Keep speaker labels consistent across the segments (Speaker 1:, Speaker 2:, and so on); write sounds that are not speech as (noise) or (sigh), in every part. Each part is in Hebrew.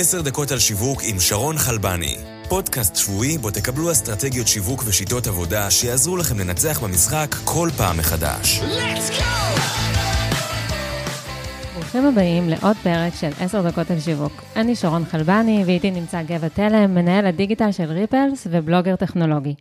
Speaker 1: עשר דקות על שיווק עם שרון חלבני. פודקאסט שבועי בו תקבלו אסטרטגיות שיווק ושיטות עבודה שיעזרו לכם לנצח במשחק כל פעם מחדש. Let's go!
Speaker 2: ברוכים הבאים לעוד פרק של 10 דקות על שיווק. אני שרון חלבני, ואיתי נמצא גבע תלם, מנהל הדיגיטל של ריפלס ובלוגר טכנולוגי.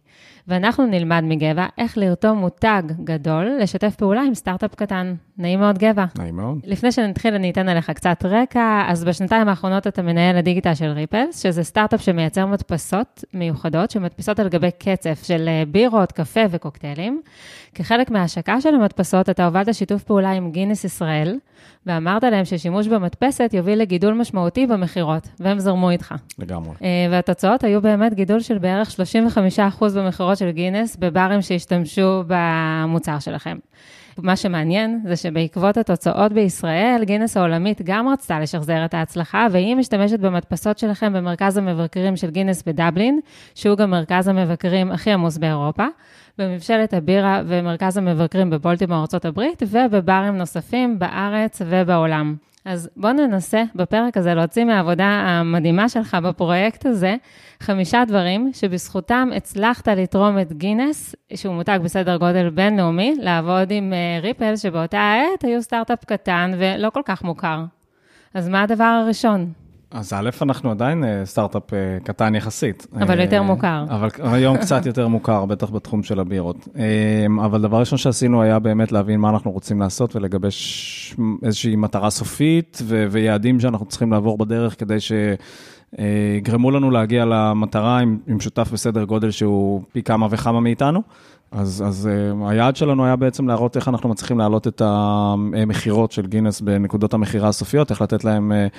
Speaker 2: ואנחנו נלמד מגבע איך לרתום מותג גדול, לשתף פעולה עם סטארט-אפ קטן. נעים מאוד, גבע.
Speaker 3: נעים מאוד.
Speaker 2: לפני שנתחיל, אני אתן עליך קצת רקע. אז בשנתיים האחרונות אתה מנהל הדיגיטל של ריפלס, שזה סטארט-אפ שמייצר מדפסות מיוחדות, שמדפיסות על גבי קצף של אה, בירות, קפה וקוקטיילים. כחלק מההשקה של המדפסות, אתה הובלת שיתוף פעולה עם גינס ישראל, ואמרת להם ששימוש במדפסת יוביל לגידול משמעותי במכירות, והם זרמו איתך.
Speaker 3: לגמרי.
Speaker 2: אה, והתוצאות היו באמת גידול של בערך 35% במכירות של גינס בברים שהשתמשו במוצר שלכם. מה שמעניין זה שבעקבות התוצאות בישראל, גינס העולמית גם רצתה לשחזר את ההצלחה, והיא משתמשת במדפסות שלכם במרכז המבקרים של גינס בדבלין, שהוא גם מרכז המבקרים הכי עמוס באירופה, במבשלת הבירה ומרכז המבקרים בבולטימור ארה"ב, ובברים נוספים בארץ ובעולם. אז בוא ננסה בפרק הזה להוציא מהעבודה המדהימה שלך בפרויקט הזה חמישה דברים שבזכותם הצלחת לתרום את גינס, שהוא מותג בסדר גודל בינלאומי, לעבוד עם ריפל, אה, שבאותה העת היו סטארט-אפ קטן ולא כל כך מוכר. אז מה הדבר הראשון?
Speaker 3: אז א', אנחנו עדיין אה, סטארט-אפ אה, קטן יחסית.
Speaker 2: אבל יותר מוכר.
Speaker 3: אבל היום קצת יותר מוכר, בטח בתחום של הבירות. אבל דבר ראשון שעשינו היה באמת להבין מה אנחנו רוצים לעשות ולגבש איזושהי מטרה סופית ויעדים שאנחנו צריכים לעבור בדרך כדי ש... יגרמו לנו להגיע למטרה עם, עם שותף בסדר גודל שהוא פי כמה וכמה מאיתנו. אז, אז uh, היעד שלנו היה בעצם להראות איך אנחנו מצליחים להעלות את המכירות של גינס בנקודות המכירה הסופיות, איך לתת להם uh,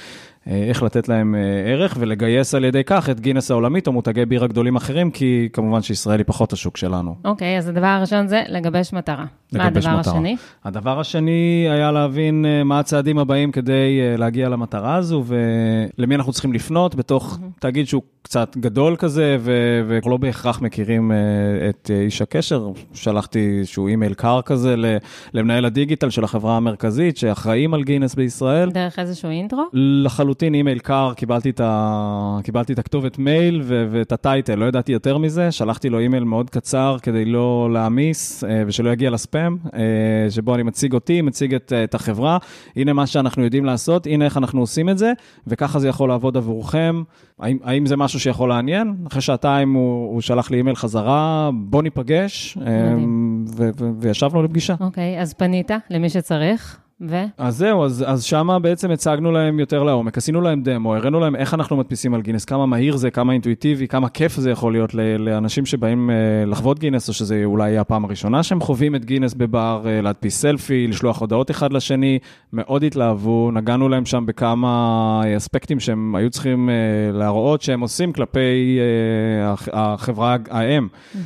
Speaker 3: אה, איך לתת להם אה, ערך ולגייס על ידי כך את גינס העולמית או מותגי בירה גדולים אחרים, כי כמובן שישראל היא פחות השוק שלנו.
Speaker 2: אוקיי, okay, אז הדבר הראשון זה לגבש מטרה. לגבש מה הדבר מטרה. השני?
Speaker 3: הדבר השני היה להבין אה, מה הצעדים הבאים כדי להגיע למטרה הזו ולמי אנחנו צריכים לפנות בתוך mm-hmm. תאגיד שהוא קצת גדול כזה, ולא בהכרח מכירים את איש הקשר. שלחתי איזשהו אימייל קר כזה למנהל הדיגיטל של החברה המרכזית, שאחראים על גינס בישראל.
Speaker 2: דרך איזשהו intro?
Speaker 3: לחלוטין. אימייל קר, קיבלתי את, ה... קיבלתי את הכתובת מייל ו... ואת ה title, לא ידעתי יותר מזה, שלחתי לו אימייל מאוד קצר כדי לא להעמיס אה, ושלא יגיע לספאם, אה, שבו אני מציג אותי, מציג את, את החברה, הנה מה שאנחנו יודעים לעשות, הנה איך אנחנו עושים את זה, וככה זה יכול לעבוד עבורכם. האם, האם זה משהו שיכול לעניין? אחרי שעתיים הוא, הוא שלח לי אימייל חזרה, בוא ניפגש, אה, ו... ו... וישבנו לפגישה.
Speaker 2: אוקיי, אז פנית למי שצריך? ו?
Speaker 3: אז זהו, אז, אז שמה בעצם הצגנו להם יותר לעומק, עשינו להם דמו, הראינו להם איך אנחנו מדפיסים על גינס, כמה מהיר זה, כמה אינטואיטיבי, כמה כיף זה יכול להיות לאנשים שבאים uh, לחוות גינס, או שזה אולי יהיה הפעם הראשונה שהם חווים את גינס בבר, uh, להדפיס סלפי, לשלוח הודעות אחד לשני, מאוד התלהבו, נגענו להם שם בכמה אספקטים שהם היו צריכים להראות שהם עושים כלפי החברה האם, mm-hmm.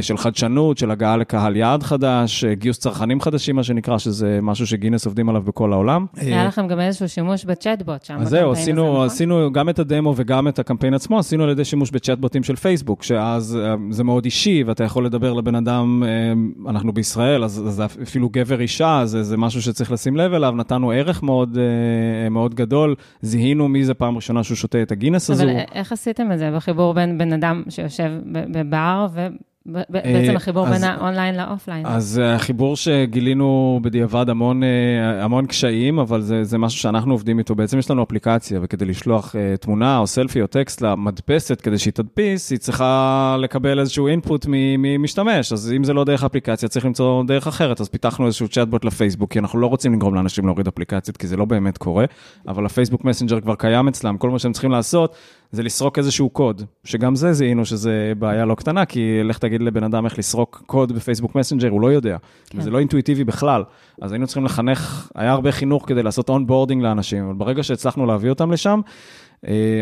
Speaker 3: של חדשנות, של הגעה לקהל יעד חדש, גיוס צרכנים חדשים, מה שנקרא, שזה משהו שגינס עובדים עליו בכל העולם.
Speaker 2: היה לכם גם איזשהו שימוש בצ'אטבוט שם.
Speaker 3: אז זהו, עשינו, הזה, נכון? עשינו גם את הדמו וגם את הקמפיין עצמו, עשינו על ידי שימוש בצ'אטבוטים של פייסבוק, שאז אה, זה מאוד אישי, ואתה יכול לדבר לבן אדם, אה, אנחנו בישראל, אז זה אפילו גבר אישה, זה, זה משהו שצריך לשים לב אליו, נתנו ערך מאוד, אה, מאוד גדול, זיהינו מי זה פעם ראשונה שהוא שותה את הגינס
Speaker 2: הזו.
Speaker 3: אבל
Speaker 2: איך עשיתם את זה בחיבור בין בן אדם שיושב בבר ו... בעצם אה, החיבור בין ה online ל offline.
Speaker 3: אז אה, החיבור שגילינו בדיעבד המון, אה, המון קשיים, אבל זה, זה משהו שאנחנו עובדים איתו. בעצם יש לנו אפליקציה, וכדי לשלוח תמונה או סלפי או טקסט למדפסת כדי שהיא תדפיס, היא צריכה לקבל איזשהו input ממשתמש. אז אם זה לא דרך אפליקציה, צריך למצוא דרך אחרת. אז פיתחנו איזשהו צ'אטבוט לפייסבוק, כי אנחנו לא רוצים לגרום לאנשים להוריד אפליקציות, כי זה לא באמת קורה, אבל הפייסבוק מסנג'ר כבר קיים אצלם, כל מה שהם צריכים לעשות זה לסרוק איזשהו קוד, שגם זה זיהינו שזה בעיה לא קטנה, כי לך תגיד לבן אדם איך לסרוק קוד בפייסבוק מסנג'ר, הוא לא יודע, כן. וזה לא אינטואיטיבי בכלל. אז היינו צריכים לחנך, היה הרבה חינוך כדי לעשות onboarding לאנשים, אבל ברגע שהצלחנו להביא אותם לשם,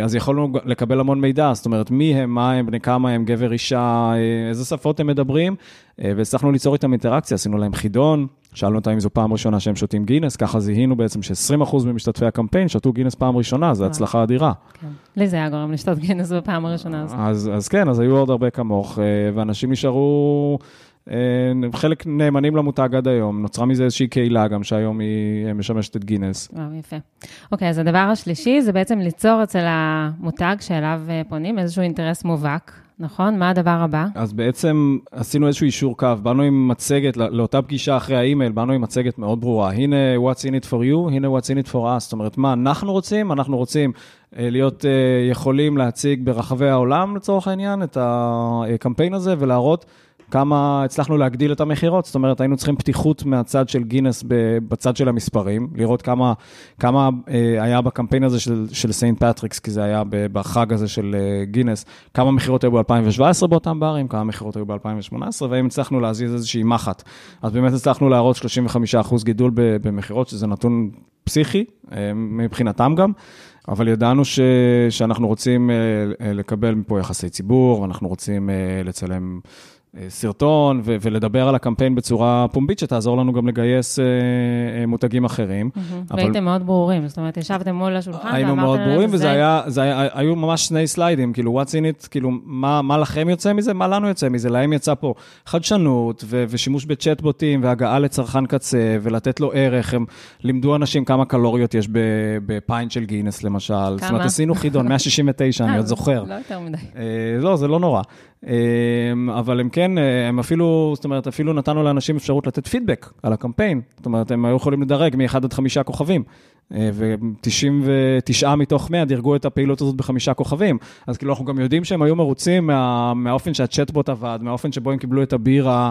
Speaker 3: אז יכולנו לקבל המון מידע, זאת אומרת, מי הם, מה הם, בני כמה הם, גבר, אישה, אה, איזה שפות הם מדברים, אה, והצלחנו ליצור איתם אינטראקציה, עשינו להם חידון, שאלנו אותם אם זו פעם ראשונה שהם שותים גינס, ככה זיהינו בעצם ש-20% ממשתתפי הקמפיין שתו גינס פעם ראשונה, זו הצלחה אדירה.
Speaker 2: כן. לי זה היה גורם לשתות גינס בפעם הראשונה הזאת.
Speaker 3: אז, אז כן, אז היו עוד הרבה כמוך, ואנשים נשארו... חלק נאמנים למותג עד היום, נוצרה מזה איזושהי קהילה גם שהיום היא משמשת את גינס.
Speaker 2: וואו, יפה. אוקיי, אז הדבר השלישי זה בעצם ליצור אצל המותג שאליו פונים איזשהו אינטרס מובהק. נכון? מה הדבר הבא?
Speaker 3: אז בעצם עשינו איזשהו יישור קו, באנו עם מצגת, לאותה פגישה אחרי האימייל, באנו עם מצגת מאוד ברורה. הנה what's in it for you, הנה what's in it for us. זאת אומרת, מה אנחנו רוצים? אנחנו רוצים אה, להיות אה, יכולים להציג ברחבי העולם, לצורך העניין, את הקמפיין הזה ולהראות כמה הצלחנו להגדיל את המכירות, זאת אומרת, היינו צריכים פתיחות מהצד של גינס בצד של המספרים, לראות כמה, כמה אה, היה בקמפיין הזה של, של סיינט פטריקס, כי זה היה בחג הזה של אה, גינס, כמה מכירות היו ב-2017 באותם ברים, כמה מכירות היו ב-2018, והאם הצלחנו להזיז איזושהי מחט. אז באמת הצלחנו להראות 35% גידול במכירות, שזה נתון פסיכי, אה, מבחינתם גם. אבל ידענו ש, שאנחנו רוצים לקבל מפה יחסי ציבור, ואנחנו רוצים לצלם סרטון ו- ולדבר על הקמפיין בצורה פומבית, שתעזור לנו גם לגייס uh, uh, מותגים אחרים.
Speaker 2: Mm-hmm. אבל... והייתם מאוד ברורים, זאת אומרת, ישבתם מול השולחן ואמרתם
Speaker 3: להם... היינו מאוד ברורים, וזה היה, זה היה, היו ממש שני סליידים, כאילו, what's in it, כאילו, מה, מה לכם יוצא מזה, מה לנו יוצא מזה, להם יצא פה חדשנות ו- ושימוש בצ'טבוטים והגעה לצרכן קצה ולתת לו ערך, הם לימדו אנשים כמה קלוריות יש בפיינט של גינס, למשל. כמה? זאת אומרת, עשינו חידון, (laughs) 169, אני עוד זוכר.
Speaker 2: לא יותר מדי.
Speaker 3: לא, זה לא נורא. אמ, אבל הם כן, אה, הם אפילו, זאת אומרת, אפילו נתנו לאנשים אפשרות לתת פידבק על הקמפיין. זאת אומרת, הם היו יכולים לדרג מ-1 עד 5 כוכבים. אה, ו-99 מתוך 100 דירגו את הפעילות הזאת בחמישה כוכבים. אז כאילו, אנחנו גם יודעים שהם היו מרוצים מה, מהאופן שהצ'טבוט עבד, מהאופן שבו הם קיבלו את הבירה.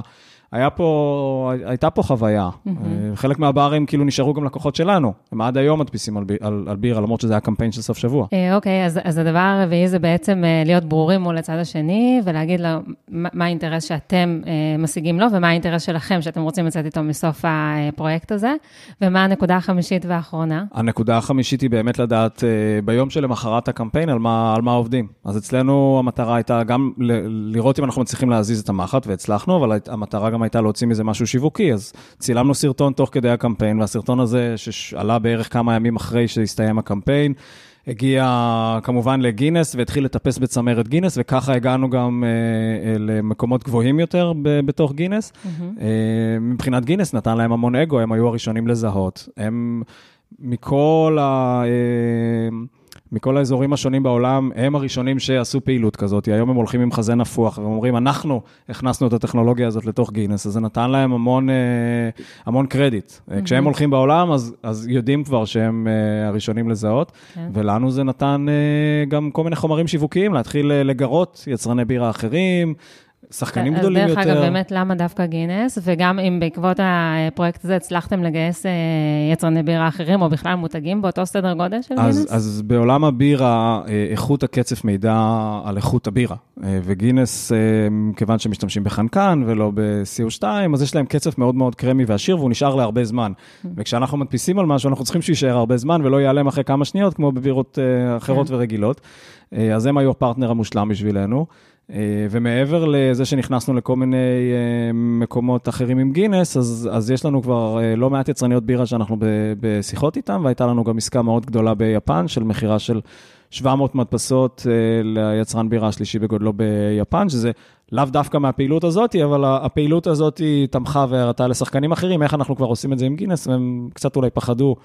Speaker 3: היה פה, הייתה פה חוויה. Mm-hmm. חלק מהברים כאילו נשארו גם לקוחות שלנו. הם עד היום מדפיסים על, על, על בירה, למרות שזה היה קמפיין של סוף שבוע.
Speaker 2: אה, אוקיי, אז, אז הדבר הרביעי זה בעצם אה, להיות ברורים מול הצד השני, ולהגיד לו מה, האינטרס שאתם משיגים לו, ומה האינטרס שלכם שאתם רוצים לצאת איתו מסוף הפרויקט הזה, ומה הנקודה החמישית והאחרונה.
Speaker 3: הנקודה החמישית היא באמת לדעת ביום שלמחרת הקמפיין על מה, על מה עובדים. אז אצלנו המטרה הייתה גם לראות אם אנחנו מצליחים להזיז את המחט, והצלחנו, אבל המטרה גם הייתה להוציא מזה משהו שיווקי, אז צילמנו סרטון תוך כדי הקמפיין, והסרטון הזה, שעלה בערך כמה ימים אחרי שהסתיים הקמפיין, הגיע כמובן לגינס והתחיל לטפס בצמרת גינס, וככה הגענו גם אה, אה, למקומות גבוהים יותר ב- בתוך גינס. Mm-hmm. אה, מבחינת גינס נתן להם המון אגו, הם היו הראשונים לזהות. הם מכל ה... אה, מכל האזורים השונים בעולם, הם הראשונים שעשו פעילות כזאת. היום הם הולכים עם חזה נפוח והם אומרים, אנחנו הכנסנו את הטכנולוגיה הזאת לתוך גינס, אז זה נתן להם המון, אה, המון קרדיט. Mm-hmm. כשהם הולכים בעולם, אז, אז יודעים כבר שהם אה, הראשונים לזהות, okay. כן. ולנו זה נתן גם כל מיני חומרים שיווקיים, להתחיל לגרות יצרני בירה אחרים, שחקנים אז גדולים יותר.
Speaker 2: אז דרך אגב, באמת, למה דווקא גינס? וגם אם בעקבות הפרויקט הזה הצלחתם לגייס אה, יצרני בירה אחרים, או בכלל מותגים באותו סדר גודל של
Speaker 3: אז,
Speaker 2: גינס?
Speaker 3: אז בעולם הבירה, אה, איכות הקצף מידע על איכות הבירה. אה, וגינס, כיוון שמשתמשים בחנקן ולא ב-CO2, אז יש להם קצף מאוד מאוד קרמי ועשיר, והוא נשאר להרבה זמן. Mm. וכשאנחנו מדפיסים על משהו, אנחנו צריכים שהוא יישאר הרבה זמן ולא ייעלם אחרי כמה שניות, כמו בבירות אחרות כן. ורגילות. אז הם היו הפרטנר המושלם בשבילנו. אה, ומעבר לזה שנכנסנו לכל מיני אה, מקומות אחרים עם גינס, אז, אז יש לנו כבר אה, לא מעט יצרניות בירה שאנחנו בשיחות איתן, והייתה לנו גם עסקה מאוד גדולה ביפן של מכירה של 700 מדפסות ליצרן בירה השלישי בגודלו ביפן, שזה לאו דווקא מהפעילות הזאת, אבל הפעילות הזאת תמכה והראתה לשחקנים אחרים, איך אנחנו כבר עושים את זה עם גינס, והם קצת אולי פחדו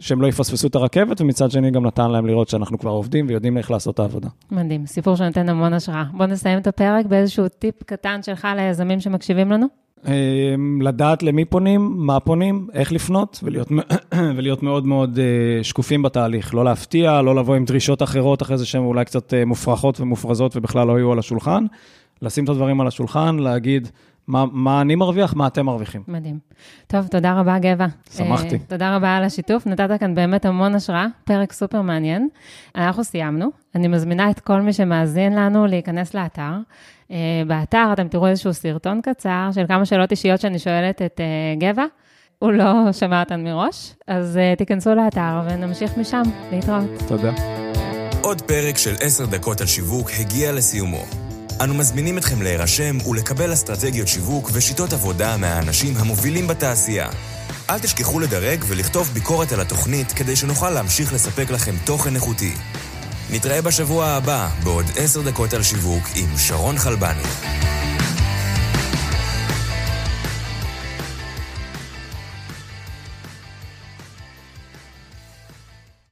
Speaker 3: שהם לא יפספסו את הרכבת, ומצד שני גם נתן להם לראות שאנחנו כבר עובדים ויודעים איך לעשות את העבודה.
Speaker 2: מדהים, סיפור שנותן המון השראה. בוא נסיים את הפרק באיזשהו טיפ קטן שלך ליזמים שמקשיבים לנו.
Speaker 3: אמ, לדעת למי פונים, מה פונים, איך לפנות, ולהיות, (clears throat) ולהיות מאוד מאוד אה, שקופים בתהליך. לא להפתיע, לא לבוא עם דרישות אחרות אחרי זה שהן אולי קצת אה, מופרכות ומופרזות ובכלל לא יהיו על השולחן. לשים את הדברים על השולחן, להגיד, מה, מה אני מרוויח, מה אתם מרוויחים.
Speaker 2: מדהים. טוב, תודה רבה, גבע.
Speaker 3: שמחתי. Uh,
Speaker 2: תודה רבה על השיתוף, נתת כאן באמת המון השראה, פרק סופר מעניין. אנחנו סיימנו. אני מזמינה את כל מי שמאזין לנו להיכנס לאתר. Uh, באתר אתם תראו איזשהו סרטון קצר של כמה שאלות אישיות שאני שואלת את uh, גבע. הוא לא שמע אותן מראש, אז uh, תיכנסו לאתר ונמשיך משם. להתראות.
Speaker 3: תודה.
Speaker 1: עוד פרק של עשר דקות על שיווק הגיע לסיומו. אנו מזמינים אתכם להירשם ולקבל אסטרטגיות שיווק ושיטות עבודה מהאנשים המובילים בתעשייה. אל תשכחו לדרג ולכתוב ביקורת על התוכנית כדי שנוכל להמשיך לספק לכם תוכן איכותי. נתראה בשבוע הבא בעוד עשר דקות על שיווק עם שרון חלבני.